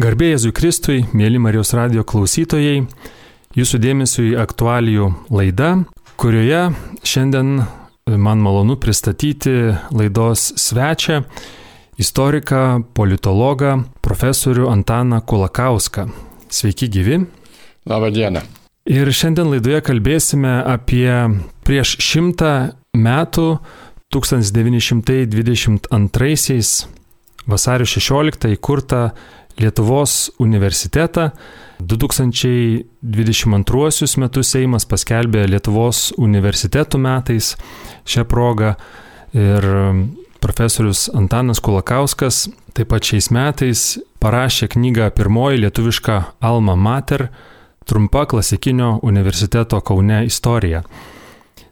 Garbėjai Jėzui Kristui, mėly Marijos radio klausytojai, jūsų dėmesio į aktualijų laidą, kurioje šiandien man malonu pristatyti laidos svečią, istoriką, politologą, profesorių Antaną Kulakauską. Sveiki gyvi. Labą dieną. Ir šiandien laidoje kalbėsime apie prieš šimtą metų 1922 vasario 16 įkurtą Lietuvos universitetą. 2022 metus Seimas paskelbė Lietuvos universitetų metais šią progą ir profesorius Antanas Kulakauskas taip pat šiais metais parašė knygą Pirmoji lietuviška Alma Mater - trumpa klasikinio universiteto Kaune istorija.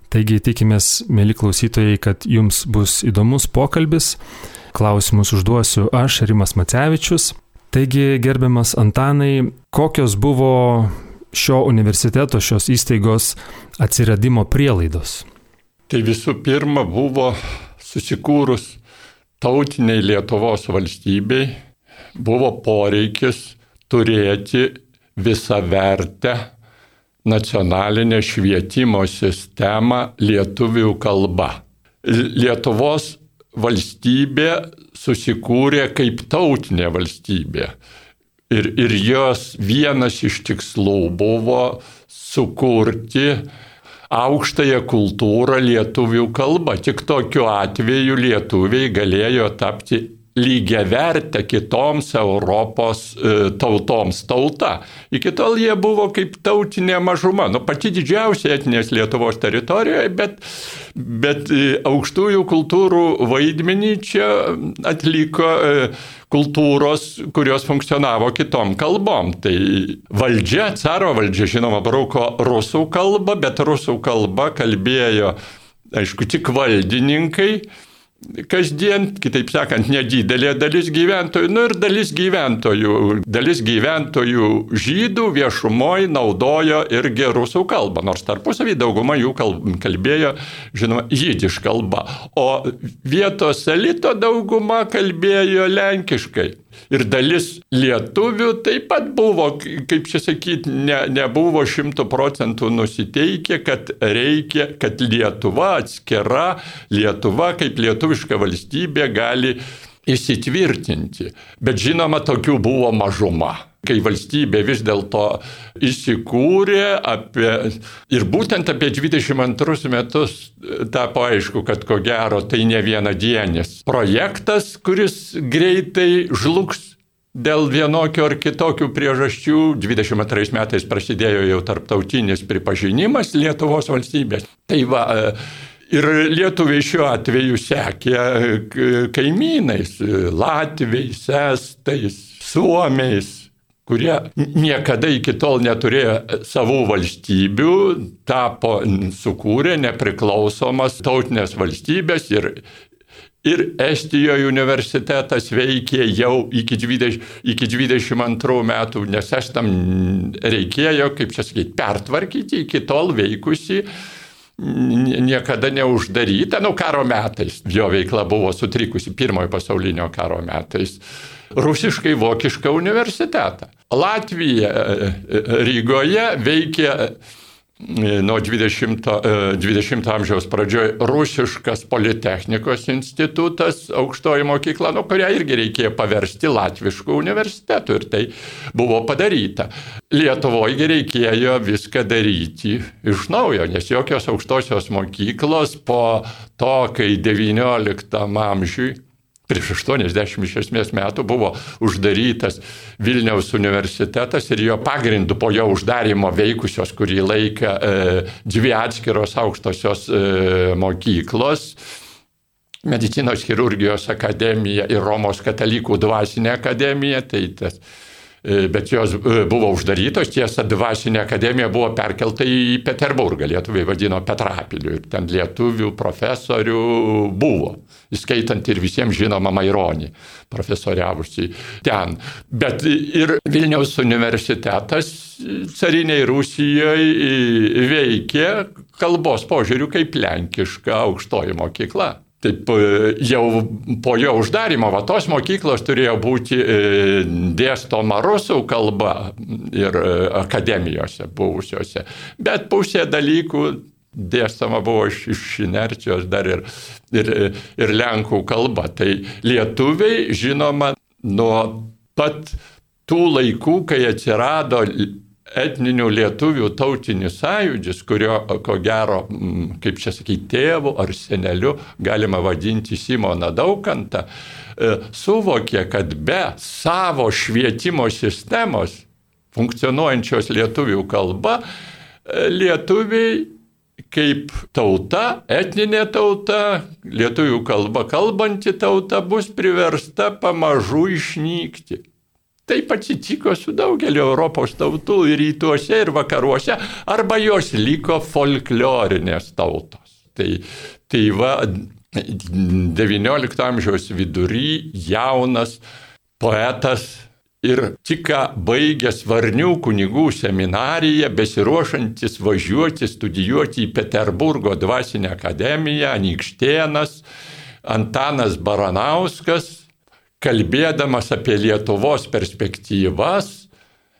Taigi tikimės, mėly klausytojai, kad jums bus įdomus pokalbis. Klausimus užduosiu aš, Rimas Macevičius. Taigi, gerbiamas Antanai, kokios buvo šio universiteto, šios įstaigos atsiradimo prielaidos? Tai visų pirma buvo susikūrus tautiniai Lietuvos valstybei, buvo poreikis turėti visą vertę nacionalinę švietimo sistemą lietuvių kalba. Lietuvos valstybė susikūrė kaip tautinė valstybė. Ir, ir jos vienas iš tikslų buvo sukurti aukštąją kultūrą lietuvių kalbą. Tik tokiu atveju lietuviai galėjo tapti lygia vertę kitoms Europos e, tautoms tauta. Iki tol jie buvo kaip tautinė mažuma, nu pati didžiausia etinės Lietuvos teritorijoje, bet, bet e, aukštųjų kultūrų vaidmenį čia atliko e, kultūros, kurios funkcionavo kitom kalbom. Tai valdžia, caro valdžia, žinoma, brauko rusų kalbą, bet rusų kalba kalbėjo, aišku, tik valdininkai kasdien, kitaip sakant, nedidelė dalis gyventojų, nu ir dalis gyventojų, dalis gyventojų žydų viešumoje naudojo irgi rusų kalbą, nors tarpusavį dauguma jų kalbėjo, žinoma, žydiš kalba, o vietos elito dauguma kalbėjo lenkiškai. Ir dalis lietuvių taip pat buvo, kaip čia sakyti, ne, nebuvo šimtų procentų nusiteikę, kad reikia, kad Lietuva atskira, Lietuva kaip lietuviška valstybė gali įsitvirtinti. Bet žinoma, tokių buvo mažuma kai valstybė vis dėlto įsikūrė apie, ir būtent apie 22 metus tapo aišku, kad ko gero tai ne vienadienis projektas, kuris greitai žlugs dėl vienokio ar kitokių priežasčių. 22 metais prasidėjo jau tarptautinis pripažinimas Lietuvos valstybės. Tai va, Ir lietuviai šiuo atveju sekė kaimynais - latviais, estais, suomiais, kurie niekada iki tol neturėjo savų valstybių, tapo, sukūrė nepriklausomas tautinės valstybės ir, ir Estijoje universitetas veikė jau iki, 20, iki 22 metų, nes estam reikėjo, kaip čia sakyti, pertvarkyti iki tol veikusi niekada neuždaryta, nu karo metais jo veikla buvo sutrikusi pirmojo pasaulinio karo metais rusiškai vokišką universitetą. Latvija e, e, Rygoje veikia e, nuo 20, 20 amžiaus pradžioje rusiškas politechnikos institutas, aukštoji mokykla, nuo kurią irgi reikėjo paversti latviškų universitetų ir tai buvo padaryta. Lietuvoje reikėjo viską daryti iš naujo, nes jokios aukštosios mokyklos po to, kai XIX amžiui prieš 80 iš esmės metų buvo uždarytas Vilniaus universitetas ir jo pagrindu po jo uždarimo veikusios kurį laiką e, dvi atskiros aukštosios e, mokyklos. Medicinos chirurgijos akademija ir Romos katalikų dvasinė akademija, tai tas bet jos e, buvo uždarytos, tiesa, dvasinė akademija buvo perkelta į Peterburgą, lietuviai vadino Petrapiliu, ir ten lietuvių profesorių buvo, įskaitant ir visiems žinoma Maironį, profesoriavusi ten. Bet ir Vilniaus universitetas cariniai Rusijoje veikė kalbos požiūrių kaip lenkiška aukštoji mokykla. Taip jau po jo uždarimo, va tos mokyklos turėjo būti dėstoma rusų kalba ir akademijose buvusiose. Bet pusė dalykų dėstama buvo iš, iš inercijos dar ir, ir, ir lenkų kalba. Tai lietuviai, žinoma, nuo pat tų laikų, kai atsirado etninių lietuvių tautinis sąjūdis, kurio, ko gero, mm, kaip čia sakyti, tėvu ar seneliu galima vadinti Simoną Daukantą, e, suvokė, kad be savo švietimo sistemos funkcionuojančios lietuvių kalba, e, lietuviai kaip tauta, etninė tauta, lietuvių kalba kalbanti tauta bus priversta pamažu išnykti. Taip atsitiko su daugeliu Europos tautų ir rytuose, ir vakaruose, arba jos liko folklorinės tautos. Tai, tai va, XIX amžiaus vidury jaunas poetas ir tik baigęs Varnių kunigų seminariją, besiruošantis važiuoti studijuoti į Peterburgo dvasinę akademiją, Anikštienas, Antanas Baranauskas, kalbėdamas apie Lietuvos perspektyvas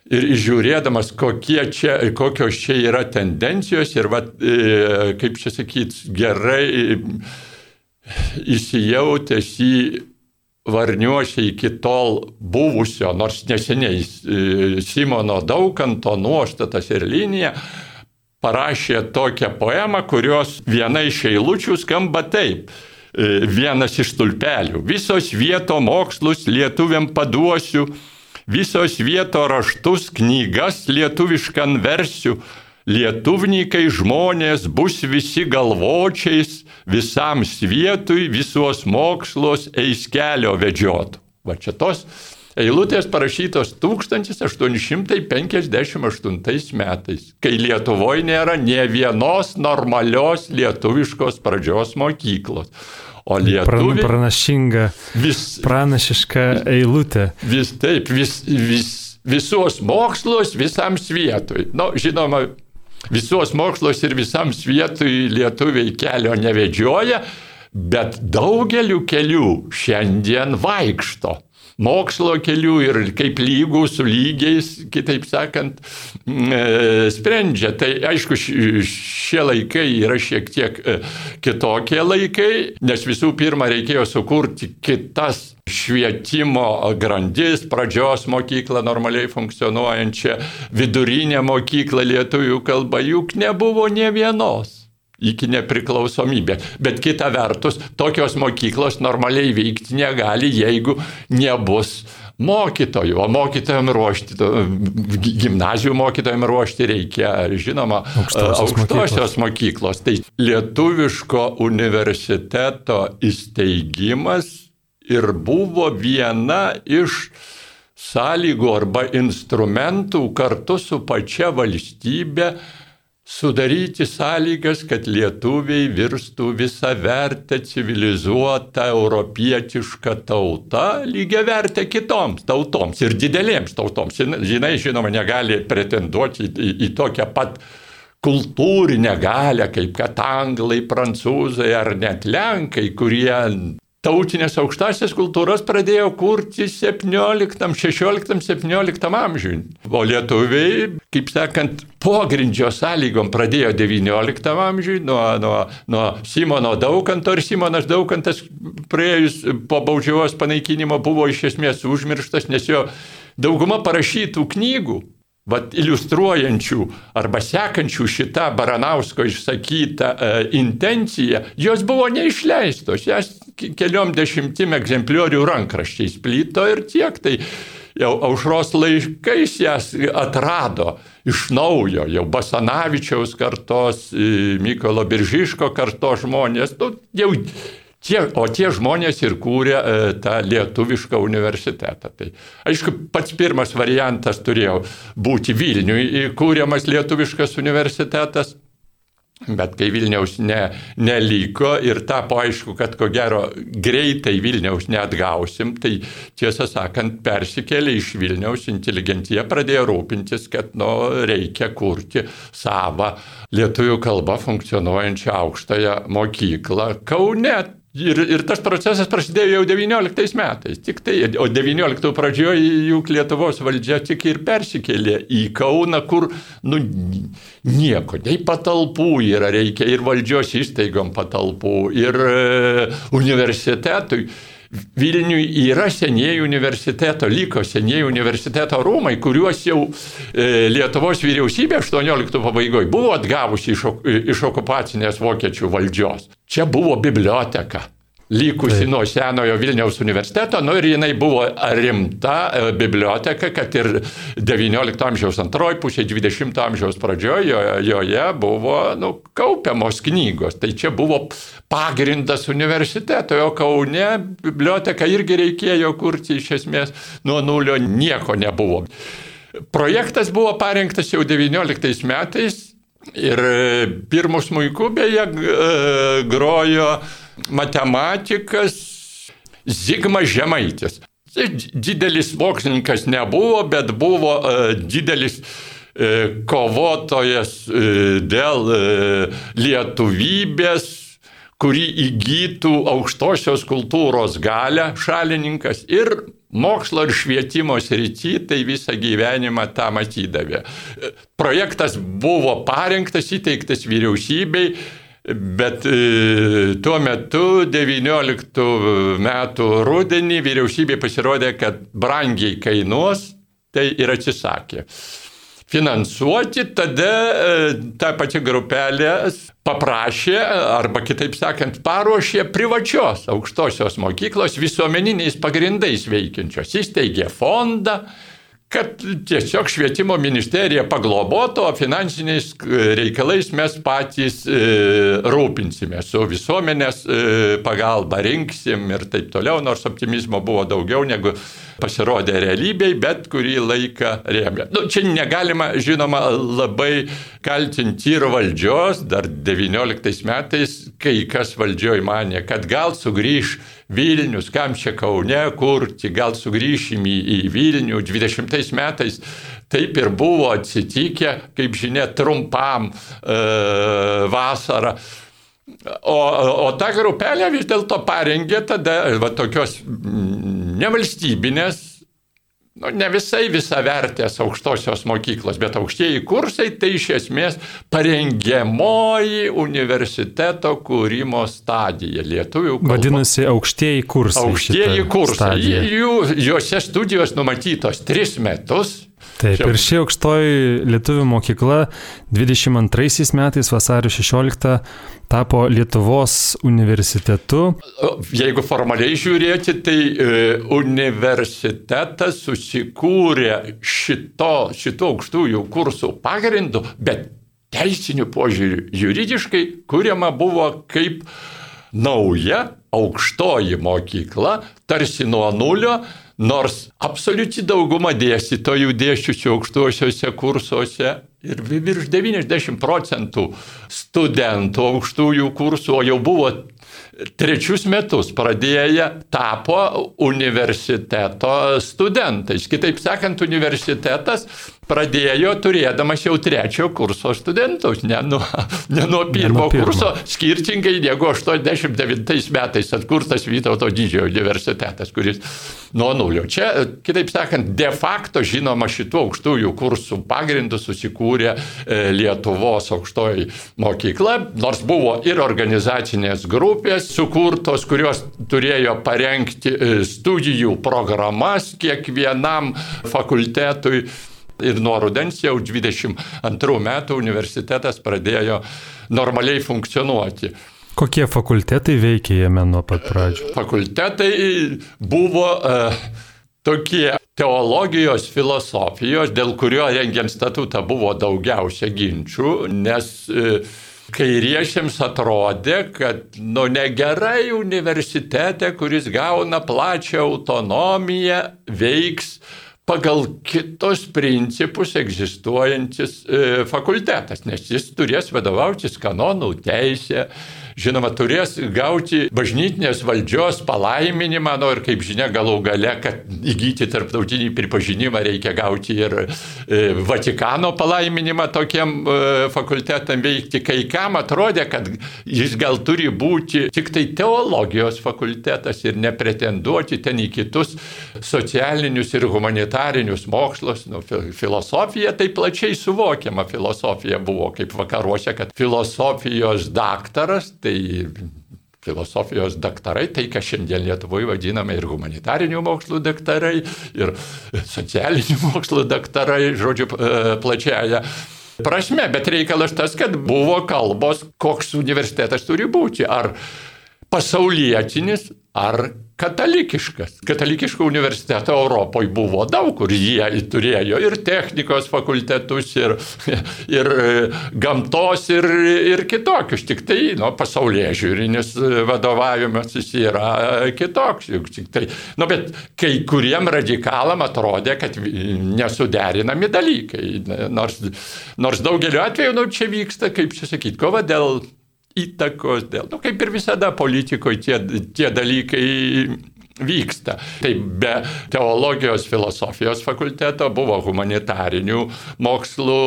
ir žiūrėdamas, čia, kokios čia yra tendencijos ir, va, e, kaip čia sakyt, gerai įsijautęs į Varniuose iki tol buvusio, nors neseniai e, Simono Daukanto nuostatas ir linija, parašė tokią poemą, kurios viena iš eilučių skamba taip. E, vienas iš tulpelių. Visos vieto mokslus lietuviam paduosiu, visos vieto raštus, knygas lietuviškan versiu, lietuvnykai žmonės bus visi galvočiais, visam svietui, visos mokslos eis kelio vedžiotų. Va čia tos eilutės parašytos 1858 metais, kai Lietuvoje nėra ne vienos normalios lietuviškos pradžios mokyklos. O lietuviai... Pranašinga, vis, pranašiška eilutė. Vis taip, vis, vis, visos mokslos visam svietui. Na, nu, žinoma, visos mokslos ir visam svietui lietuviai kelio nevedžioja, bet daugeliu kelių šiandien vaikšto mokslo kelių ir kaip lygų su lygiais, kitaip sakant, mm, e, sprendžia. Tai aišku, šie laikai yra šiek tiek e, kitokie laikai, nes visų pirma reikėjo sukurti kitas švietimo grandis, pradžios mokyklą normaliai funkcionuojančią, vidurinę mokyklą lietuvių kalba, juk nebuvo ne vienos iki nepriklausomybės. Bet kita vertus, tokios mokyklos normaliai veikti negali, jeigu nebus mokytojų, o mokytojams ruošti, gimnazijų mokytojams ruošti reikia, žinoma, aukštosios, aukštosios mokyklos. mokyklos. Tai lietuviško universiteto įsteigimas ir buvo viena iš sąlygų arba instrumentų kartu su pačia valstybė sudaryti sąlygas, kad lietuviai virstų visą vertę civilizuotą europietišką tautą, lygia vertę kitoms tautoms ir didelėms tautoms. Žinai, žinoma, negali pretenduoti į, į, į tokią pat kultūrinę galę, kaip kad anglai, prancūzai ar net lenkai, kurie tautinės aukštasias kultūras pradėjo kurti 17, 16, 17 amžiui. O lietuviai, kaip sakant, pogrindžio sąlygom pradėjo 19 amžiui, nuo, nuo, nuo Simono Daukanto ir Simonas Daukantas praėjus po baudžiavos panaikinimo buvo iš esmės užmirštas, nes jo dauguma parašytų knygų vat, iliustruojančių arba sekančių šitą Baranausko išsakytą e, intenciją, jos buvo neišleistos, jas keliom dešimtim egzempliorių rankraščiais plyto ir tiek. Tai jau aušros laikais jas atrado iš naujo, jau Basanavičiaus kartos, Mykolo Biržiško kartos žmonės, nu, jau Tie, o tie žmonės ir kūrė e, tą lietuvišką universitetą. Tai, aišku, pats pirmas variantas turėjo būti Vilniui kūriamas lietuviškas universitetas. Bet kai Vilniaus ne, neliko ir tapo aišku, kad ko gero greitai Vilniaus neatgausim, tai tiesą sakant persikėlė iš Vilniaus inteligentija, pradėjo rūpintis, kad nu, reikia kurti savą lietuvių kalbą funkcionuojančią aukštąją mokyklą Kaune. Ir, ir tas procesas prasidėjo jau 19 metais. Tik tai, o 19 pradžioje juk Lietuvos valdžia tik ir persikėlė į Kauną, kur nu, nieko, nei patalpų yra, reikia ir valdžios įstaigom patalpų, ir e, universitetui. Vilniui yra senieji universiteto, liko senieji universiteto rūmai, kuriuos jau e, Lietuvos vyriausybė 18 pabaigoje buvo atgavusi iš, iš okupacinės vokiečių valdžios. Čia buvo biblioteka likusi nuo senojo Vilniaus universiteto, nu ir jinai buvo rimta e, biblioteka, kad ir XIX amžiaus antroji pusė, XX amžiaus pradžioje joje buvo nu, kaupiamos knygos. Tai čia buvo pagrindas universiteto, o Kaune biblioteka irgi reikėjo kurti iš esmės nuo nulio, nieko nebuvo. Projektas buvo parengtas jau XIX metais ir pirmus muikų beje grojo matematikas Zigmas Žemaitis. Didelis mokslininkas nebuvo, bet buvo uh, didelis uh, kovotojas uh, dėl lietuvybės, kurį įgytų aukštosios kultūros galę šalininkas ir mokslo ir švietimo srity, tai visą gyvenimą tą matydavė. Projektas buvo parengtas, įteiktas vyriausybei Bet e, tuo metu, 19 metų rudenį, vyriausybė pasirodė, kad brangiai kainuos, tai ir atsisakė. Finansuoti tada e, ta pati grupelė paprašė, arba kitaip sakant, paruošė privačios aukštosios mokyklos visuomeniniais pagrindais veikiančios. Įsteigė fondą, kad tiesiog švietimo ministerija paglobotų, o finansiniais e, reikalais mes patys e, rūpinsime, su visuomenės e, pagalba rinksim ir taip toliau, nors optimizmo buvo daugiau negu pasirodė realybėj, bet kurį laiką rėmė. Nu, čia negalima, žinoma, labai kaltinti ir valdžios, dar 19 metais, kai kas valdžioj mane, kad gal sugrįž Vilnius, kam čia Kaune kurti, gal sugrįšim į, į Vilnių 20 metais. Taip ir buvo atsitikę, kaip žinia, trumpam e, vasarą. O, o ta grupelė vis dėlto parengė tada va, tokios nevalstybinės nu, ne visai visavertės aukštosios mokyklos, bet aukštieji kursai tai iš esmės parengiamoji universiteto kūrimo stadija lietuvių kalba. Vadinasi, aukštieji kursai. Aukštieji kursai. Jų, juose studijos numatytos tris metus. Taip, ir ši aukštoji lietuvių mokykla 22 metais vasario 16 tapo Lietuvos universitetu. Jeigu formaliai žiūrėti, tai e, universitetas susikūrė šito, šito aukštųjų kursų pagrindu, bet teisiniu požiūriu juridiškai kuriama buvo kaip nauja aukštoji mokykla, tarsi nuo nulio, nors absoliuti dauguma dėstytojų dėščiusių aukštuosiuose kursuose ir virš 90 procentų studentų aukštųjų kursų, o jau buvo trečius metus pradėję, tapo universiteto studentais. Kitaip sakant, universitetas pradėjo turėdamas jau trečio kurso studentus, ne nuo, ne nuo pirmo, nuo pirmo kurso, skirtingai negu 89 metais atkurtas Vytauto didžiojo universitetas, kuris nuo nulio. Čia, kitaip sakant, de facto žinoma šitų aukštųjų kursų pagrindų susikūrė e, Lietuvos aukštoji mokykla, nors buvo ir organizacinės grupės sukurtos, kurios turėjo parengti e, studijų programas kiekvienam fakultetui. Ir nuo rudens jau 22 metų universitetas pradėjo normaliai funkcionuoti. Kokie fakultetai veikia jame nuo pat pradžių? Fakultetai buvo uh, tokie teologijos, filosofijos, dėl kurio rengiant statutą buvo daugiausia ginčių, nes uh, kairiešiams atrodė, kad nu negerai universitete, kuris gauna plačią autonomiją, veiks pagal kitus principus egzistuojantis e, fakultetas, nes jis turės vadovautis kanonų teisė, žinoma, turės gauti bažnytinės valdžios palaiminimą, nu ir kaip žinia, galų gale, kad įgyti tarptautinį pripažinimą reikia gauti ir e, Vatikano palaiminimą tokiem e, fakultetam veikti. Kai kam atrodė, kad jis gal turi būti tik tai teologijos fakultetas ir nepretenduoti ten į kitus socialinius ir humanitarinius mokslus. Nu, filosofija tai plačiai suvokiama filosofija buvo kaip vakaruose, kad filosofijos daktaras tai filosofijos daktarai, tai ką šiandien Lietuvoje vadiname ir humanitarinių mokslų daktarai, ir socialinių mokslų daktarai, žodžiu, e, plačiaja prasme, bet reikalas tas, kad buvo kalbos, koks universitetas turi būti. Ar pasaulietinis, ar katalikiškas. Katalikiško universiteto Europoje buvo daug, kur jie turėjo ir technikos fakultetus, ir, ir gamtos, ir, ir kitokius. Tik tai nu, pasaulyje žiūrinis vadovavimas jis yra kitoks. Juk tik tai, nu, bet kai kuriem radikalam atrodė, kad nesuderinami dalykai. Nors, nors daugeliu atveju nu, čia vyksta, kaip čia sakyti, kova dėl įtakos, dėl, nu, kaip ir visada politikoje tie, tie dalykai vyksta. Tai be teologijos filosofijos fakulteto buvo humanitarinių mokslų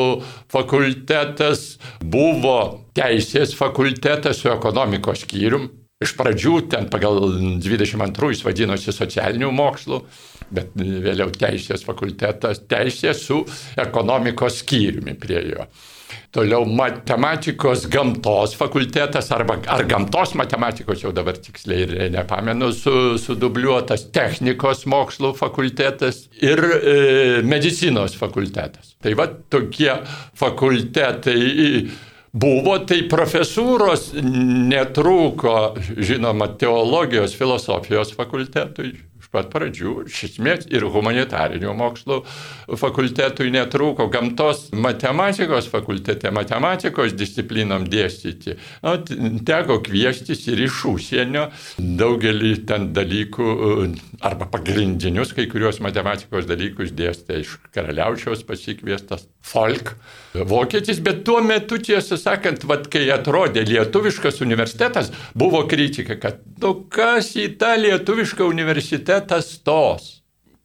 fakultetas, buvo teisės fakultetas su ekonomikos skyrium. Iš pradžių ten pagal 22 jis vadinosi socialinių mokslų, bet vėliau teisės fakultetas, teisės su ekonomikos skyriumi prie jo. Toliau matematikos gamtos fakultetas arba ar gamtos matematikos, jau dabar tiksliai nepamenu, su, sudubliuotas technikos mokslų fakultetas ir e, medicinos fakultetas. Tai va tokie fakultetai buvo, tai profesūros netrūko, žinoma, teologijos, filosofijos fakultetui pat pradžių, iš esmės ir humanitarinių mokslų fakultetui netrūko, gamtos matematikos fakultete matematikos disciplinom dėstyti. Nu, teko kvieštis ir iš užsienio daugelį ten dalykų, arba pagrindinius kai kurios matematikos dalykus dėstė iš karaliaučiaus pasikviestas Folk. Vokietis, bet tuo metu, tiesą sakant, vat, kai atrodė lietuviškas universitetas, buvo kritika, kad nu kas į tą lietuvišką universitetą stos.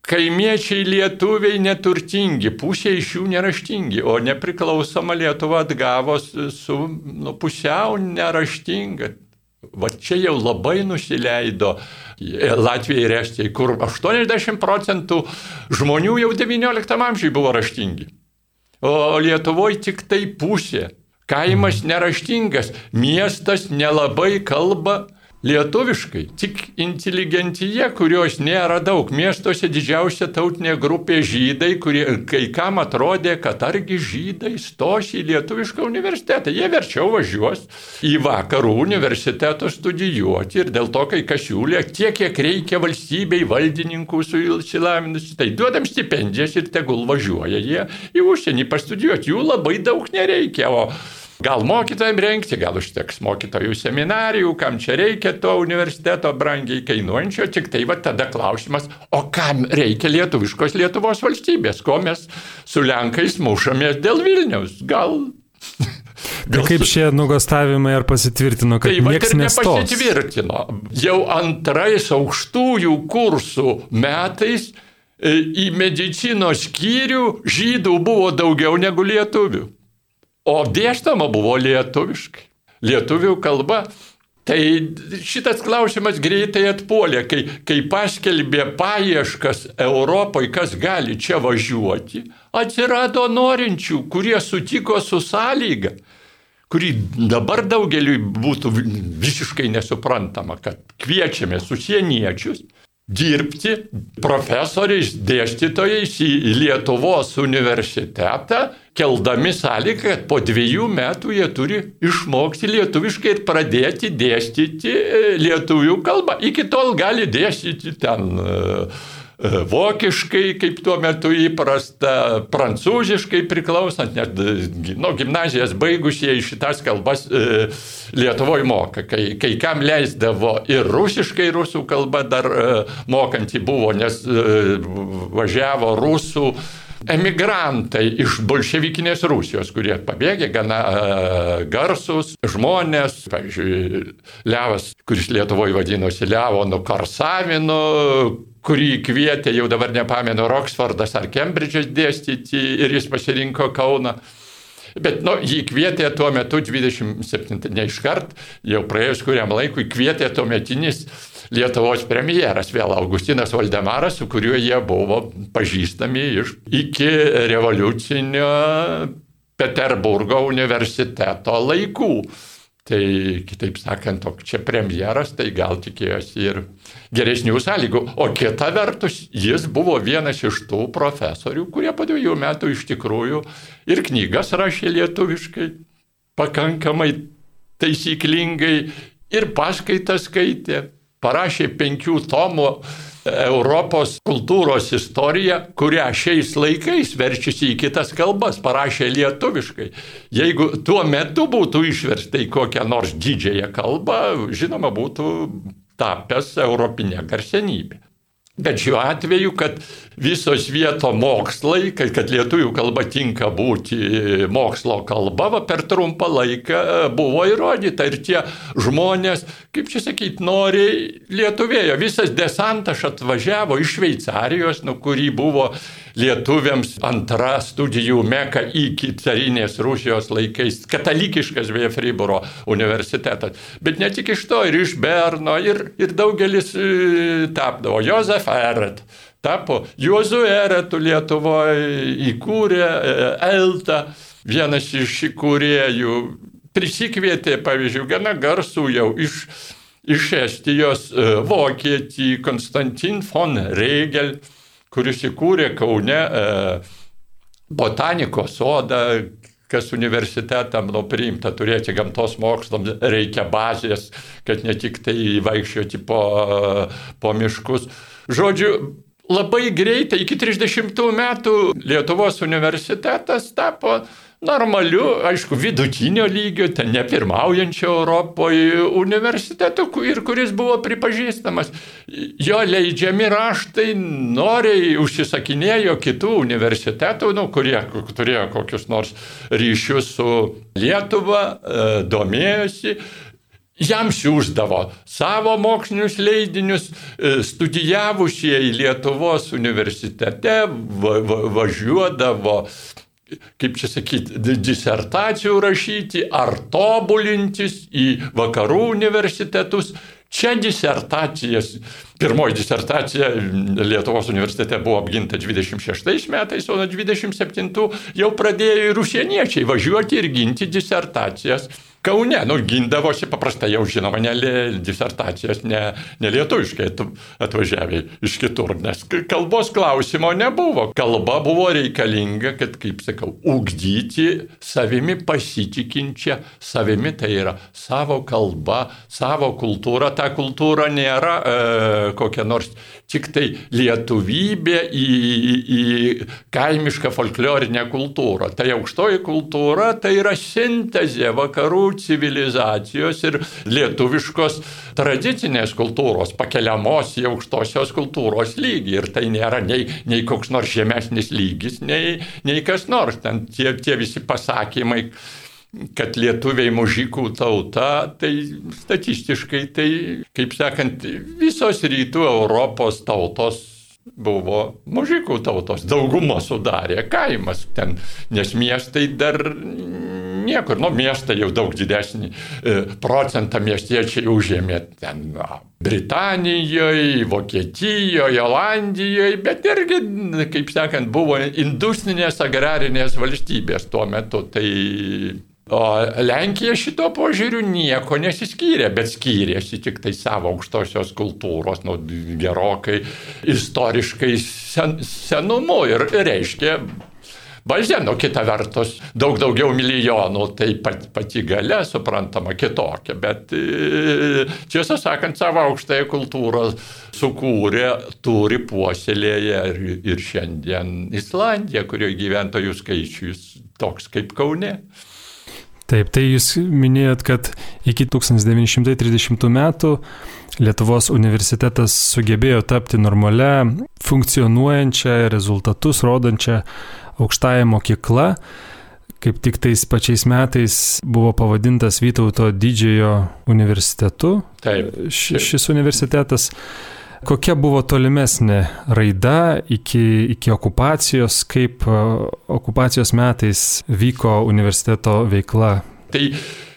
Kaimiečiai lietuviai neturtingi, pusė iš jų neraštingi, o nepriklausoma Lietuva atgavos su nu, pusiau neraštinga. Va čia jau labai nusileido Latvijai ir Estijai, kur 80 procentų žmonių jau XIX amžiui buvo raštingi. O Lietuvoje tik tai pusė. Kaimas neraštingas, miestas nelabai kalba lietuviškai, tik inteligentija, kurios nėra daug. Miestuose didžiausia tautinė grupė žydai, kurie kai kam atrodė, kad argi žydai stos į lietuvišką universitetą. Jie verčiau važiuos į vakarų universitetą studijuoti ir dėl to, kai kas siūlė, tiek, kiek reikia valstybei valdininkų su išsilavinusi, tai duodam stipendijas ir tegul važiuoja jie į užsienį pastudijuoti. Jų labai daug nereikia. O Gal mokytojams renkti, gal užteks mokytojų seminarijų, kam čia reikia to universiteto brangiai kainuojančio, tik tai va tada klausimas, o kam reikia lietuviškos Lietuvos valstybės, ko mes su Lenkais mušamės dėl Vilniaus. Gal Tai kaip šie nugastavimai ar pasitvirtino, kad tai, niekas nestos? Pasitvirtino. Jau antrais aukštųjų kursų metais e, į medicinos skyrių žydų buvo daugiau negu lietuvių. O dėstama buvo lietuviškai. Lietuvių kalba. Tai šitas klausimas greitai atpuolė, kai, kai paskelbė paieškas Europoje, kas gali čia važiuoti, atsirado norinčių, kurie sutiko su sąlyga, kuri dabar daugeliui būtų visiškai nesuprantama, kad kviečiame susieniečius dirbti profesoriais, dėstytojais į Lietuvos universitetą, keldami sąlygą, kad po dviejų metų jie turi išmokti lietuviškai ir pradėti dėstyti e, lietuvių kalbą. Iki tol gali dėstyti ten e, e, vokiškai, kaip tuo metu įprasta, prancūziškai priklausant, net nu, gimnazijas baigusieji šitas kalbas e, Lietuvoje moka. Kai, kai kam leisdavo ir rusiškai, rusų kalba dar e, mokanti buvo, nes e, važiavo rusų emigrantai iš bolševikinės Rusijos, kurie pabėgė gana uh, garsus žmonės, pavyzdžiui, Levas, kuris Lietuvoje vadinosi Leonu Karsavinu, kurį kvietė, jau dabar nepamenu, Roksfordas ar Kembridžas dėstyti ir jis pasirinko Kauną. Bet nu, jį kvietė tuo metu 27, ne iškart, jau praėjus kuriam laikui, kvietė tuo metinis Lietuvos premjeras, vėl Augustinas Valdemaras, su kuriuo jie buvo pažįstami iš iki revoliucinio Peterburgo universiteto laikų. Tai kitaip sakant, čia premjeras, tai gal tikėjosi ir geresnių sąlygų. O kita vertus, jis buvo vienas iš tų profesorių, kurie po dviejų metų iš tikrųjų ir knygas rašė lietuviškai, pakankamai taisyklingai, ir paskaitas skaitė parašė penkių tomų Europos kultūros istoriją, kurią šiais laikais verčiasi į kitas kalbas, parašė lietuviškai. Jeigu tuo metu būtų išversta į kokią nors didžiąją kalbą, žinoma, būtų tapęs europinė garsenybė. Bet šiuo atveju, kad visos vieto mokslai, kad, kad lietuvių kalba tinka būti mokslo kalba, va, per trumpą laiką buvo įrodyta. Ir tie žmonės, kaip čia sakyti, noriai lietuvėjo. Visas desantas atvažiavo iš Šveicarijos, nu, kurį buvo lietuviams antra studijų meka iki carinės Rusijos laikais, katalikiškas beje Friburo universitetas. Bet ne tik iš to, ir iš Berno, ir, ir daugelis e, tapdavo. Josef Eret tapo Juozu Eretu Lietuvoje, įkūrė e, Eltą, vienas iš įkūrėjų. Prisikvietė, pavyzdžiui, gana garsų jau iš iš Estijos e, vokietį Konstantin von Regel, kuris įkūrė Kaune e, botanikos sodą, kas universitetam nu, priimta turėti gamtos mokslams, reikia bazės, kad ne tik tai vaikščioti po, po miškus. Žodžiu, labai greitai, iki 30 metų Lietuvos universitetas tapo normaliu, aišku, vidutinio lygio, ten nepirmaujančio Europoje universitetu ir kuris buvo pripažįstamas. Jo leidžiami raštai noriai užsisakinėjo kitų universitetų, nu, kurie turėjo kokius nors ryšius su Lietuva, e, domėjosi. Jam siūsdavo savo mokslinius leidinius, e, studijavusieji Lietuvos universitete va, va, važiuodavo kaip čia sakyti, disertacijų rašyti ar tobulintis į vakarų universitetus. Čia disertacijas, pirmoji disertacija Lietuvos universitete buvo apginta 26 metais, o nuo 27 jau pradėjo ir užsieniečiai važiuoti ir ginti disertacijas Kaune, nu, gindavosi paprastai jau žinoma, ne disertacijas, ne, ne lietuviškai atvažiavę iš kitur, nes kalbos klausimo nebuvo. Kalba buvo reikalinga, kad, kaip sakau, ugdyti savimi pasitikinčią, savimi tai yra savo kalba, savo kultūra. Ta kultūra nėra e, kokia nors tik tai lietuvybė į, į, į kaimišką folklorinę kultūrą. Tai aukštoji kultūra tai yra sintezė vakarų civilizacijos ir lietuviškos tradicinės kultūros, pakeliamos į aukštosios kultūros lygį. Ir tai nėra nei, nei koks nors žemesnis lygis, nei, nei kas nors. Ten tie, tie visi pasakymai kad lietuviai mužikų tauta, tai statistiškai, tai, kaip sakant, visos rytų Europos tautos buvo mužikų tautos, daugumą sudarė kaimas ten, nes miestai dar niekur, nu miestai jau daug didesnį e, procentą miestiečiai užėmė ten na, Britanijoje, Vokietijoje, Olandijoje, bet irgi, kaip sakant, buvo industrinės agrarinės valstybės tuo metu. Tai O Lenkija šito požiūriu nieko nesiskyrė, bet skyrėsi tik tai savo aukštosios kultūros, nu, gerokai istoriškai sen, senumu ir reiškia valdžia, nu kita vertus, daug daugiau milijonų, tai pati, pati gale suprantama kitokia, bet tiesą sakant, savo aukštąją kultūrą sukūrė, turi puoselėję ir, ir šiandien Islandija, kurioje gyventojų skaičius toks kaip Kaune. Taip, tai jūs minėjot, kad iki 1930 metų Lietuvos universitetas sugebėjo tapti normalia, funkcionuojančia, rezultatus rodančia aukštąją mokyklą. Kaip tik tais pačiais metais buvo pavadintas Vytauto didžiojo universitetu. Taip. Š, šis universitetas. Kokia buvo tolimesnė raida iki, iki okupacijos, kaip okupacijos metais vyko universiteto veikla? Tai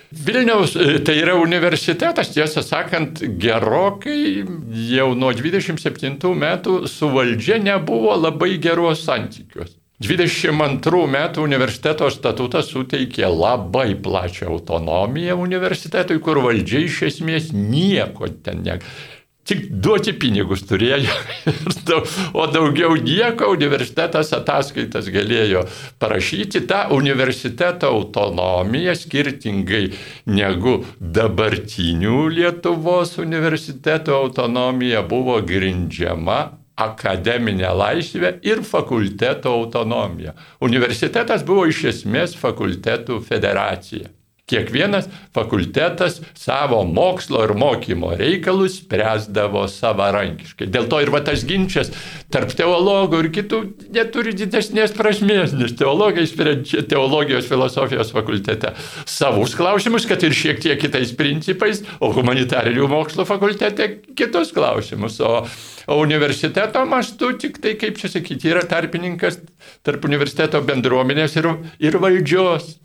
Vilniaus, tai yra universitetas, tiesą sakant, gerokai jau nuo 27 metų su valdžia nebuvo labai geros santykios. 22 metų universiteto statutas suteikė labai plačią autonomiją universitetui, kur valdžia iš esmės nieko ten ne tik duoti pinigus turėjo, o daugiau nieko universitetas ataskaitas galėjo parašyti. Ta universiteto autonomija skirtingai negu dabartinių Lietuvos universiteto autonomija buvo grindžiama akademinė laisvė ir fakulteto autonomija. Universitetas buvo iš esmės fakultetų federacija. Kiekvienas fakultetas savo mokslo ir mokymo reikalus spręsdavo savarankiškai. Dėl to ir va tas ginčas tarp teologų ir kitų neturi didesnės prasmės, nes teologai sprendžia teologijos filosofijos fakultete savus klausimus, kad ir šiek tiek kitais principais, o humanitarinių mokslo fakultete kitus klausimus. O, o universiteto mastu tik tai, kaip čia sakyti, yra tarpininkas tarp universiteto bendruomenės ir, ir valdžios.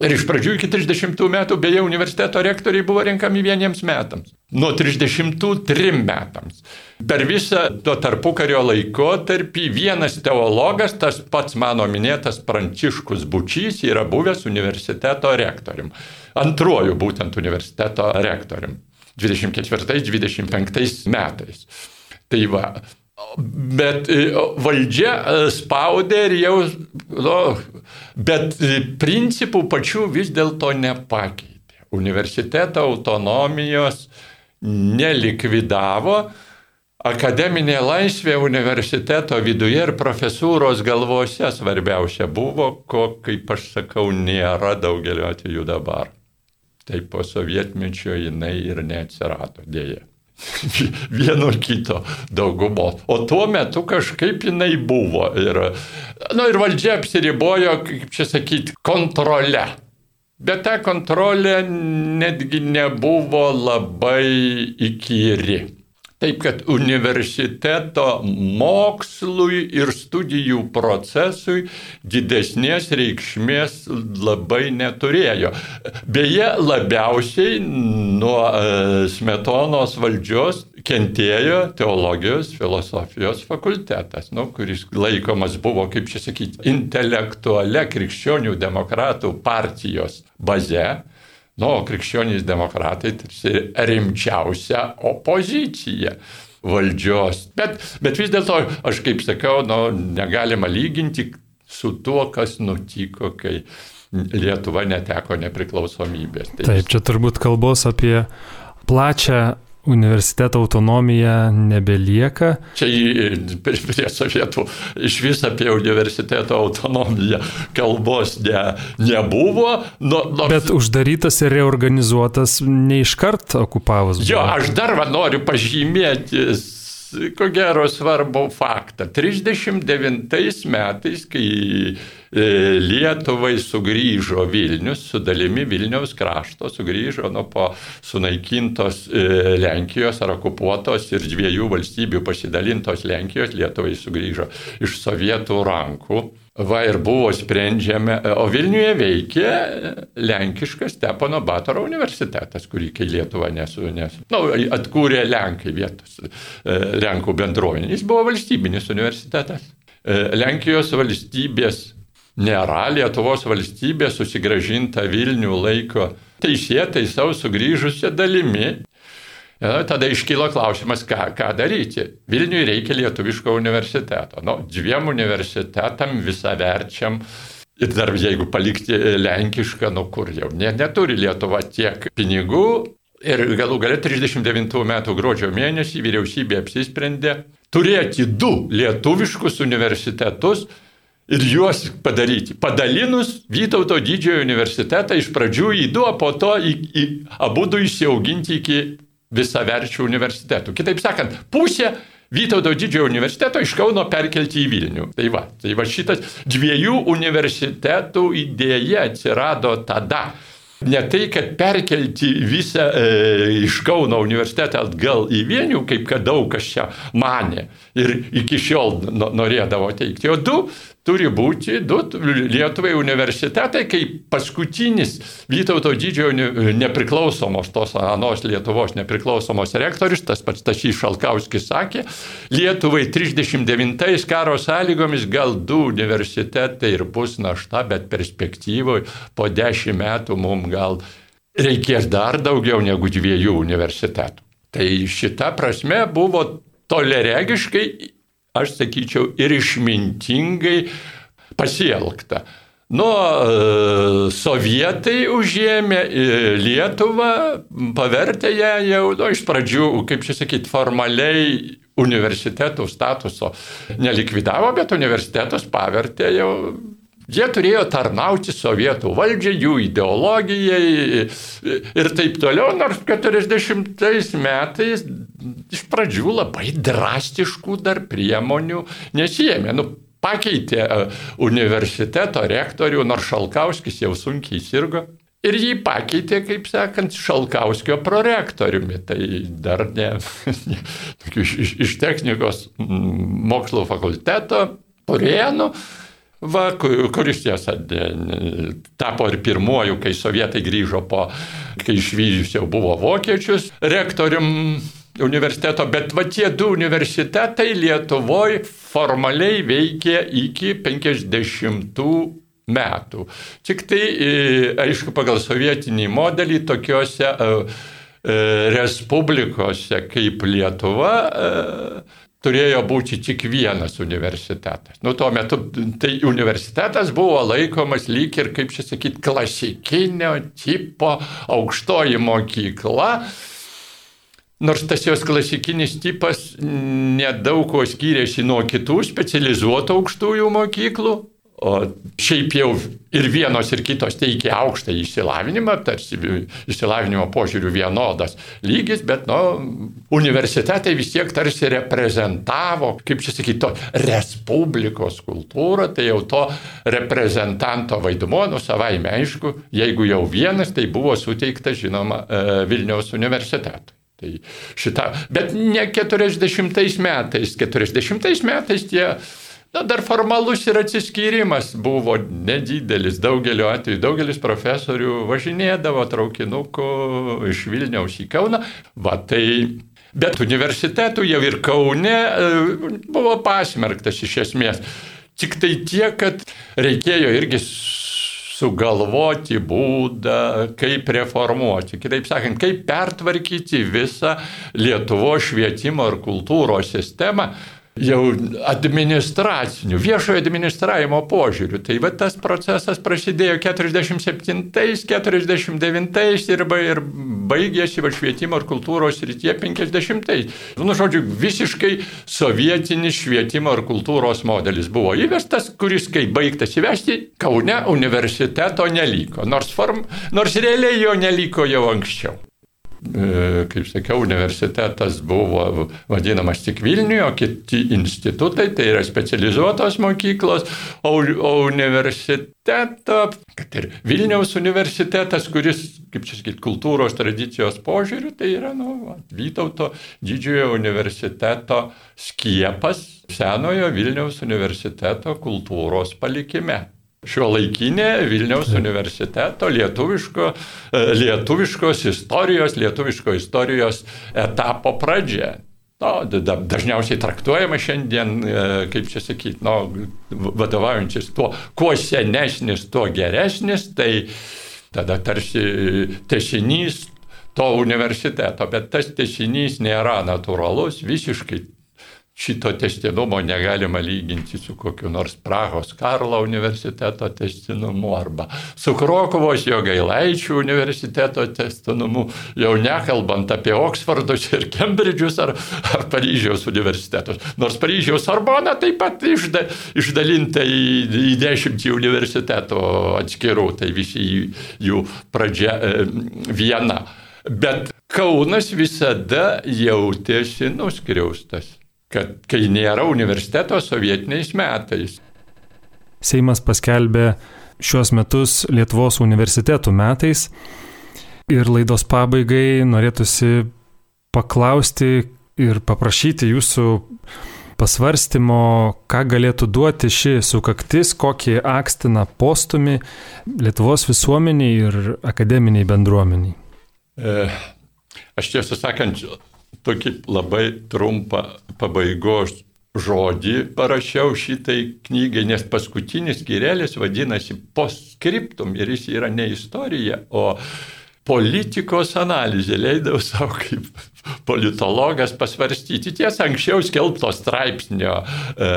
Ir iš pradžių iki 30 metų, beje, universiteto rektoriai buvo renkami vieniems metams. Nuo 33 metams. Per visą to tarpukario laikotarpį vienas teologas, tas pats mano minėtas Pranciškus Bučys, yra buvęs universiteto rektorium. Antruoju būtent universiteto rektorium. 24-25 metais. Tai va, Bet e, valdžia e, spaudė ir jau, nu, bet e, principų pačių vis dėlto nepakeitė. Universiteto autonomijos nelikvidavo, akademinė laisvė universiteto viduje ir profesūros galvose svarbiausia buvo, ko, kaip aš sakau, nėra daugeliu atveju dabar. Tai po sovietmečio jinai ir neatsirado dėje. vieno kito daugumo. O tuo metu kažkaip jinai buvo. Ir, nu, ir valdžia apsiribojo, kaip čia sakyti, kontrole. Bet ta kontrolė netgi nebuvo labai įkyri. Taip kad universiteto mokslui ir studijų procesui didesnės reikšmės labai neturėjo. Beje, labiausiai nuo e, smetonos valdžios kentėjo teologijos filosofijos fakultetas, nu, kuris laikomas buvo, kaip čia sakyti, intelektualia krikščionių demokratų partijos baze nu, krikščionys demokratai tarsi rimčiausia opozicija valdžios. Bet, bet vis dėlto, aš kaip sakau, nu, negalima lyginti su tuo, kas nutiko, kai Lietuva neteko nepriklausomybės. Tai Taip, čia turbūt kalbos apie plačią universiteto autonomija nebelieka. Čia prie sovietų iš vis apie universiteto autonomiją kalbos ne, nebuvo. Nu, nors... Bet uždarytas ir reorganizuotas neiškart okupavus. Jo, aš dar va, noriu pažymėti ko gero svarbu faktą. 39 metais, kai e, Lietuvai sugrįžo Vilnius, su dalimi Vilniaus krašto, sugrįžo nuo po sunaikintos e, Lenkijos ar okupuotos ir dviejų valstybių pasidalintos Lenkijos, Lietuvai sugrįžo iš sovietų rankų. Va ir buvo sprendžiami, o Vilniuje veikė Lenkiškas Stepono Batoro universitetas, kurį kai Lietuva nesu, nesu nu, atkūrė Lenkai vietos, e, Lenkų bendruomenė. Jis buvo valstybinis universitetas. E, Lenkijos valstybės nėra, Lietuvos valstybė susigražinta Vilnių laiko teisėtai savo sugrįžusią dalimi. Ja, tada iškylo klausimas, ką, ką daryti. Vilniui reikia lietuviško universiteto. Nu, dviem universitetam visą verčiam. Ir dar jeigu palikti lenkišką, nu kur jau ne, neturi Lietuva tiek pinigų. Ir galų gale 39 metų gruodžio mėnesį vyriausybė apsisprendė turėti du lietuviškus universitetus ir juos padaryti. Padalinus Vytauto didžiojo universitetą iš pradžių į du, o po to į, į abu du įsiauginti iki visaverčių universitetų. Kitaip sakant, pusė Vytauto didžiojo universiteto iš Kauno perkelti į Vilnių. Tai va, tai va šitas dviejų universitetų idėja atsirado tada. Ne tai, kad perkelti visą e, iš Kauno universitetą atgal į Vilnių, kaip kad daug kas čia mane ir iki šiol norėdavo teikti, o du turi būti du Lietuvai universitetai, kaip paskutinis Vytauto didžiojo nepriklausomos, tos anos Lietuvos nepriklausomos rektorius, tas pats Tašys Šalkauskis sakė, Lietuvai 39 karo sąlygomis gal du universitetai ir bus našta, bet perspektyvoje po dešimt metų mums gal reikės dar daugiau negu dviejų universitetų. Tai šita prasme buvo toleregiškai aš sakyčiau, ir išmintingai pasielgta. Nu, sovietai užėmė e, Lietuvą, pavertė ją jau, nu, iš pradžių, kaip čia sakyti, formaliai universitetų statuso nelikvidavo, bet universitetus pavertė jau Jie turėjo tarnauti sovietų valdžiai, jų ideologijai ir taip toliau, nors 40 metais iš pradžių labai drastiškų dar priemonių nesijėmė. Nu, pakeitė e, universiteto rektorių, nors Šalkauskis jau sunkiai sirgo. Ir jį pakeitė, kaip sakant, Šalkauskio prorektoriumi. Tai dar ne, iš, iš, technikos mokslo fakulteto, Purienų. Va, kuris tiesa tapo ir pirmuoju, kai sovietai grįžo po, kai išvyžius jau buvo vokiečius, rektorium universiteto, bet va tie du universitetai Lietuvoje formaliai veikė iki 50 metų. Tik tai, e, aišku, pagal sovietinį modelį tokiuose e, respublikose kaip Lietuva turėjo būti tik vienas universitetas. Nu, tuo metu tai universitetas buvo laikomas lyg ir, kaip čia sakyti, klasikinio tipo aukštoji mokykla. Nors tas jos klasikinis tipas nedaug kuo skyrėsi nuo kitų specializuotų aukštųjų mokyklų, O šiaip jau ir vienos, ir kitos teikia aukštą išsilavinimą, tarsi išsilavinimo požiūrių vienodas lygis, bet nu, universitetai vis tiek tarsi reprezentavo, kaip čia sakyti, Respublikos kultūrą, tai jau to reprezentanto vaidmuo, nu savaime aišku, jeigu jau vienas, tai buvo suteiktas, žinoma, e, Vilniaus universitetui. Tai šita, bet ne 40 metais, 40 metais tie Na, dar formalus ir atsiskyrimas buvo nedidelis. Daugeliu atveju daugelis profesorių važinėdavo traukinuku iš Vilniaus į Kauną. Va tai Bet universitetų jau ir Kaune e, buvo pasmerktas iš esmės. Tik tai tiek, kad reikėjo irgi sugalvoti būdą, kaip reformuoti. Kitaip sakant, kaip pertvarkyti visą Lietuvo švietimo ir kultūros sistemą, jau administracinių, viešojo administravimo požiūrių. Tai va tas procesas prasidėjo 47-49 ir, ir baigėsi va švietimo ir kultūros rytie 50-ais. Nu, žodžiu, visiškai sovietinis švietimo ir kultūros modelis buvo įvestas, kuris, kai baigtas įvesti, Kaune universiteto neliko, nors, form, nors realiai jo neliko jau anksčiau. E, kaip sakiau, universitetas buvo vadinamas tik Vilniuje, o kiti institutai, tai yra specializuotos mokyklos, o, o universiteto, kad ir Vilniaus universitetas, kuris, kaip čia sakyti, kultūros tradicijos požiūrių, tai yra nu, Vytauto didžiojo universiteto skiepas senojo Vilniaus universiteto kultūros palikime šio laikinė Vilniaus universiteto lietuviško, e, lietuviškos istorijos, lietuviško istorijos etapo pradžia. No, dažniausiai traktuojama šiandien, e, kaip čia sakyti, no, vadovaujantis tuo, kuo senesnis, tuo geresnis, tai tada tarsi tesinys to universiteto, bet tas tesinys nėra natūralus, visiškai šito testinumo negalima lyginti su kokiu nors Prahos Karlo universiteto testinumu arba su Krokovos Jogailaičių universiteto testinumu, jau nekalbant apie Oksfordus ir Kembridžius ar, ar Paryžiaus universitetus. Nors Paryžiaus Sorbona taip pat išda, išdalinta į, į dešimtį universitetų atskirų, tai visi jų pradžia e, viena. Bet Kaunas visada jautėsi nuskriaustas kad kai nėra universiteto sovietiniais metais. Seimas paskelbė šiuos metus Lietuvos universitetų metais ir laidos pabaigai norėtųsi paklausti ir paprašyti jūsų pasvarstymo, ką galėtų duoti ši sukaktis, kokį akstiną postumį Lietuvos visuomeniai ir akademiniai bendruomeniai. E, aš tiesą sakant, tokį labai trumpą pabaigos žodį parašiau šitai knygai, nes paskutinis skirelis vadinasi postscriptum ir jis yra ne istorija, o politikos analizė, leidau savo kaip politologas pasvarstyti. Tiesa, anksčiau skelbto straipsnio e,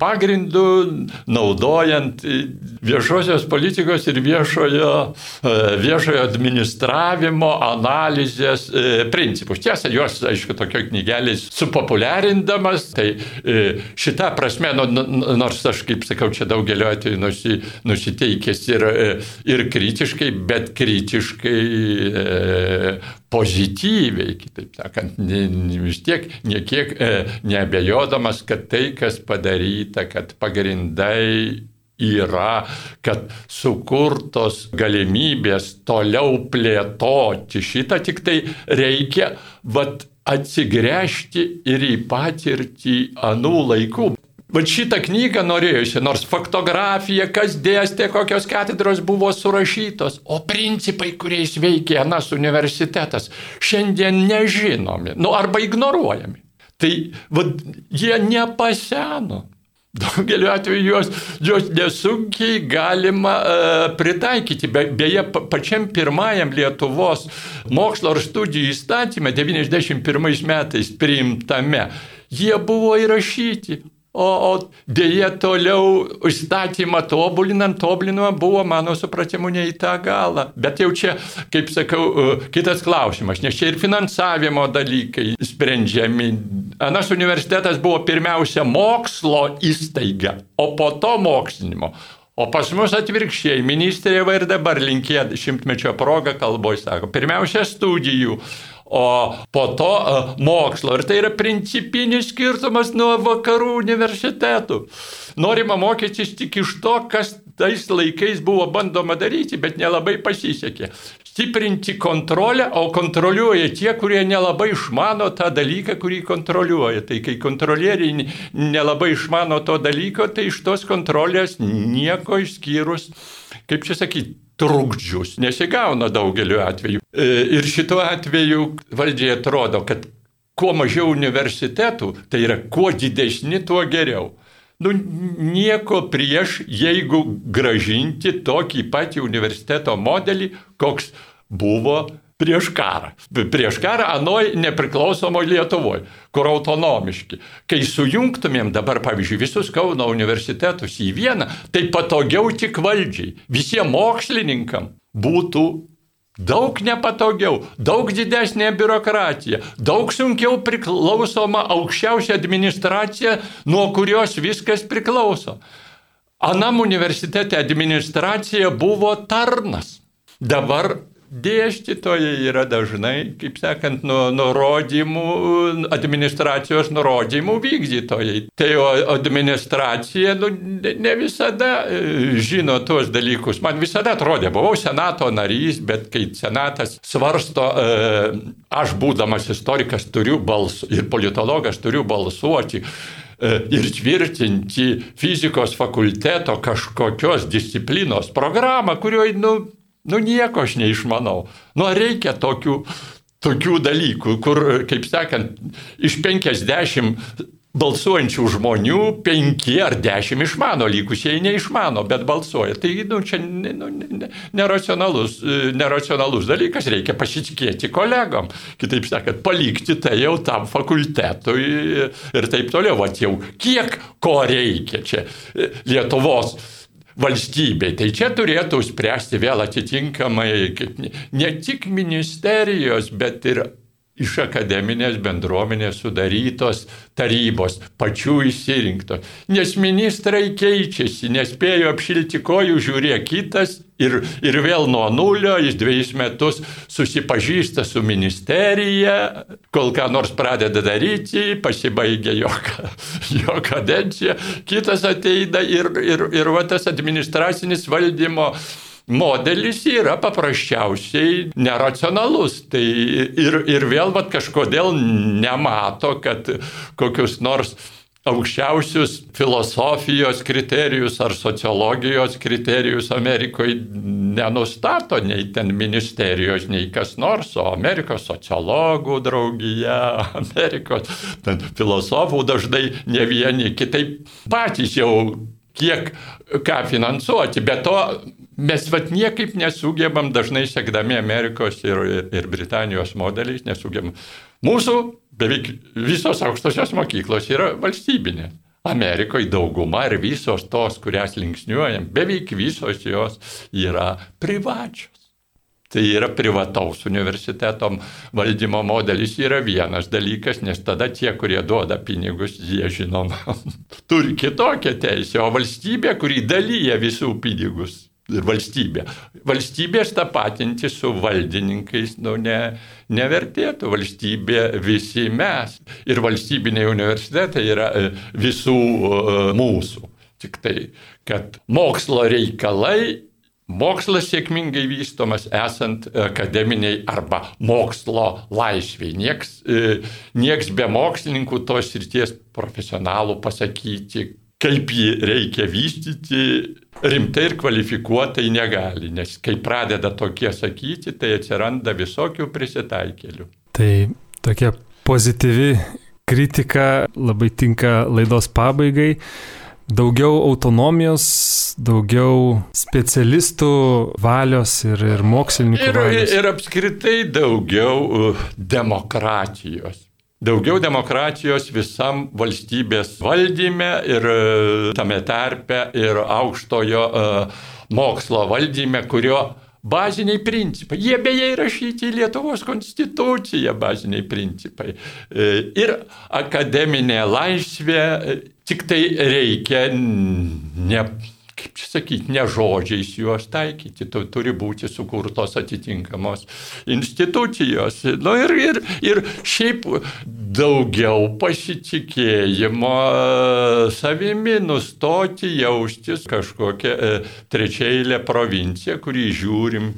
pagrindų, naudojant viešosios politikos ir viešojo, e, viešojo administravimo analizės e, principus. Tiesa, juos, aišku, tokio knygelį supopuliarindamas, tai e, šitą prasme, nu, nors aš, kaip sakau, čia daugelio atveju nusi, nusiteikęs ir, e, ir kritiškai, bet kritiškai e, pozityviai, kitaip sakant, vis tiek niekiek e, neabejodamas, kad tai, kas padaryta, kad pagrindai yra, kad sukurtos galimybės toliau plėtoti šitą, tik tai reikia, vad, atsigręžti ir į patirtį anų laikų. Bet šitą knygą norėjusi, nors faktografija, kas dėstė, kokios katedros buvo surašytos, o principai, kuriais veikė Anas universitetas, šiandien nežinomi, nu arba ignoruojami. Tai vad, jie nepaseno. Daugeliu atveju juos, juos nesunkiai galima uh, pritaikyti. Be, beje, pa, pačiam pirmajam Lietuvos mokslo ir studijų įstatymė 91 metais priimtame, jie buvo įrašyti. O, o dėje toliau įstatymą tobulinant, tobulinama buvo, mano supratimu, ne į tą galą. Bet jau čia, kaip sakau, e, kitas klausimas, nes čia ir finansavimo dalykai sprendžiami. Anas universitetas buvo pirmiausia mokslo įstaiga, o po to mokslinimo. O pas mus atvirkščiai, ministrė va ir dabar linkė šimtmečio progą kalboje, sako, pirmiausia studijų o po to mokslo. Ir tai yra principinis skirtumas nuo vakarų universitetų. Norima mokytis tik iš to, kas tais laikais buvo bandoma daryti, bet nelabai pasisekė. Stiprinti kontrolę, o kontroliuoja tie, kurie nelabai išmano tą dalyką, kurį kontroliuoja. Tai kai kontrolieriai nelabai išmano to dalyko, tai iš tos kontrolės nieko išskyrus, kaip čia sakyti, trukdžius nesigauna daugeliu atveju. E, ir šituo atveju valdžiai atrodo, kad kuo mažiau universitetų, tai yra kuo didesni, tuo geriau. Nu, nieko prieš, jeigu gražinti tokį patį universiteto modelį, koks buvo prieš karą. Prieš karą anoj nepriklausomoje Lietuvoje, kur autonomiški. Kai sujungtumėm dabar, pavyzdžiui, visus Kauno universitetus į vieną, tai patogiau tik valdžiai, visiems mokslininkam būtų Daug nepatogiau, daug didesnė biurokratija, daug sunkiau priklausoma aukščiausia administracija, nuo kurios viskas priklauso. Anam universitete administracija buvo tarnas. Dabar Dėstytojai yra dažnai, kaip sakant, nu, nurodymų, administracijos nurodymų vykdytojai. Tai administracija nu, ne visada e, žino tuos dalykus. Man visada atrodė, buvau senato narys, bet kai senatas svarsto, e, aš būdamas istorikas turiu balsuoti ir politologas turiu balsuoti e, ir tvirtinti fizikos fakulteto kažkokios disciplinos programą, kurioje, nu, Nu nieko aš neišmanau. Nu reikia tokių, tokių dalykų, kur, kaip sakant, iš 50 balsuojančių žmonių penki ar dešimt išmano, likusieji neišmano, bet balsuoja. Tai nu, čia nu, neracionalus, neracionalus dalykas, reikia pasitikėti kolegom. Kitaip sakant, palikti tai jau tam fakultetui ir taip toliau. Vat jau kiek ko reikia čia Lietuvos valstybei. Tai čia turėtų spręsti vėl atitinkamai ne tik ministerijos, bet ir iš akademinės bendruomenės sudarytos tarybos, pačių išsirinktos. Nes ministrai keičiasi, nespėjo apšilti kojų, žiūrėk kitas ir, ir vėl nuo nulio, jis dviejus metus susipažįsta su ministerija, kol ką nors pradeda daryti, pasibaigia jo, jo kadencija, kitas ateina ir, ir, ir va tas administracinis valdymo modelis yra paprasčiausiai neracionalus. Tai ir, ir vėl vat, kažkodėl nemato, kad kokius nors aukščiausius filosofijos kriterijus ar sociologijos kriterijus Amerikoje nenustato nei ten ministerijos, nei kas nors, o Amerikos sociologų draugija, Amerikos filosofų dažnai ne vieni kitaip patys jau kiek ką finansuoti. Be to mes vat niekaip nesugebam, dažnai sekdami Amerikos ir, ir Britanijos modeliais, nesugebam. Mūsų beveik visos aukštosios mokyklos yra valstybinės. Amerikoje dauguma ir visos tos, kurias linksniuojam, beveik visos jos yra privačios. Tai yra privataus universiteto valdymo modelis yra vienas dalykas, nes tada tie, kurie duoda pinigus, jie žinoma turi kitokią teisę, o valstybė, kuri dalyja visų pinigus, valstybė. Valstybės tapatinti su valdininkais nu, ne, nevertėtų. Valstybė visi mes. Ir valstybiniai universitetai yra e, visų uh, mūsų. Tik tai, kad mokslo reikalai Mokslas sėkmingai vystomas esant akademiniai arba mokslo laisviai. Nieks, e, nieks be mokslininkų tos ryties profesionalų pasakyti, kaip jį reikia vystyti, rimtai ir kvalifikuotai negali, nes kai pradeda tokie sakyti, tai atsiranda visokių prisitaikėlių. Tai tokia pozityvi kritika labai tinka laidos pabaigai. Daugiau autonomijos, daugiau specialistų valios ir, ir mokslininkų ir, valios. Ir apskritai daugiau uh, demokratijos. Daugiau demokratijos visam valstybės valdyme ir e, tame tarpe ir aukštojo uh, mokslo valdyme, kurio baziniai principai. Jie beje įrašyti į Lietuvos konstituciją baziniai principai. E, ir akademinė laisvė, tik tai reikia ne kaip čia sakyti, ne žodžiais juos taikyti, tu, turi būti sukurtos atitinkamos institucijos. Nu, ir, ir, ir šiaip daugiau pasitikėjimo savimi, nustoti jaustis kažkokią e, trečiailę provinciją, kurį žiūrim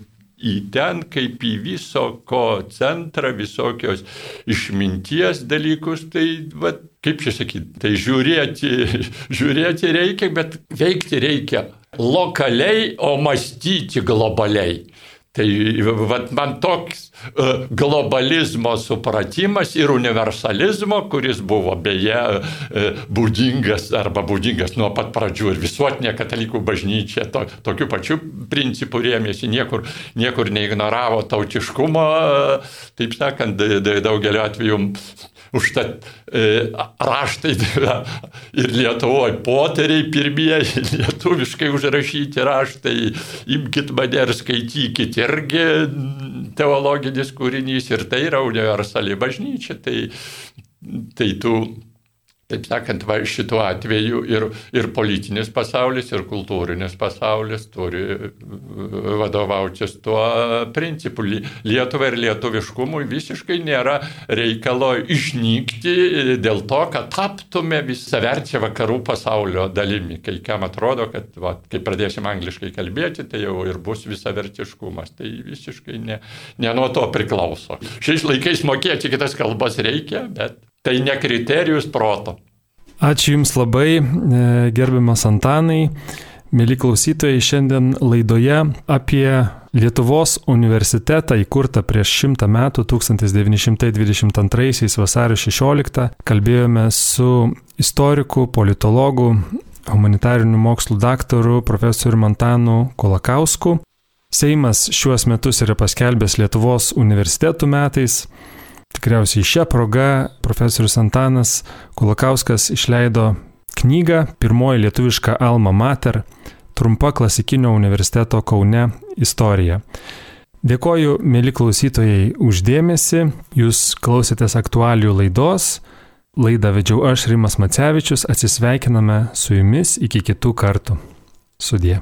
į ten kaip į viso ko centrą, visokios išminties dalykus, tai va, kaip čia sakyti, tai žiūrėti, žiūrėti reikia, bet veikti reikia lokaliai, o mąstyti globaliai. Tai vat, man toks uh, globalizmo supratimas ir universalizmo, kuris buvo beje uh, būdingas arba būdingas nuo pat pradžių ir visuotinė katalikų bažnyčia to, tokiu pačiu principu rėmėsi, niekur, niekur neignoravo tautiškumo, uh, taip sakant, daugeliu atveju Užtat e, raštai ir Lietuvoje poteriai pirmieji lietuviškai užrašyti raštai, imkite mane ir skaitykite irgi teologinis kūrinys ir tai yra universali bažnyčia. Tai, tai tu Taip sakant, va, šituo atveju ir, ir politinis pasaulis, ir kultūrinis pasaulis turi e, vadovautis tuo principu. Lietuvai ir lietuviškumui visiškai nėra reikalo išnykti dėl to, kad taptume visaverčia vakarų pasaulio dalimi. Kai kam atrodo, kad va, kai pradėsim angliškai kalbėti, tai jau ir bus visavertiškumas. Tai visiškai ne, ne nuo to priklauso. Šiais laikais mokėti kitas kalbas reikia, bet Tai ne kriterijus proto. Ačiū Jums labai, e, gerbiamas Antanai. Mėly klausytojai, šiandien laidoje apie Lietuvos universitetą įkurtą prieš šimtą metų 1922 vasario 16 kalbėjome su istoriku, politologu, humanitarinių mokslų daktaru profesoriu Mantanu Kolakausku. Seimas šiuos metus yra paskelbęs Lietuvos universitetų metais. Tikriausiai šią progą profesorius Antanas Kolakauskas išleido knygą Pirmoji lietuviška Alma Mater trumpa klasikinio universiteto Kaune istorija. Dėkoju, mėly klausytojai, uždėmesi. Jūs klausėtės aktualių laidos. Laidą vedžiau aš, Rimas Macevičius. Atsisveikiname su jumis iki kitų kartų. Sudie.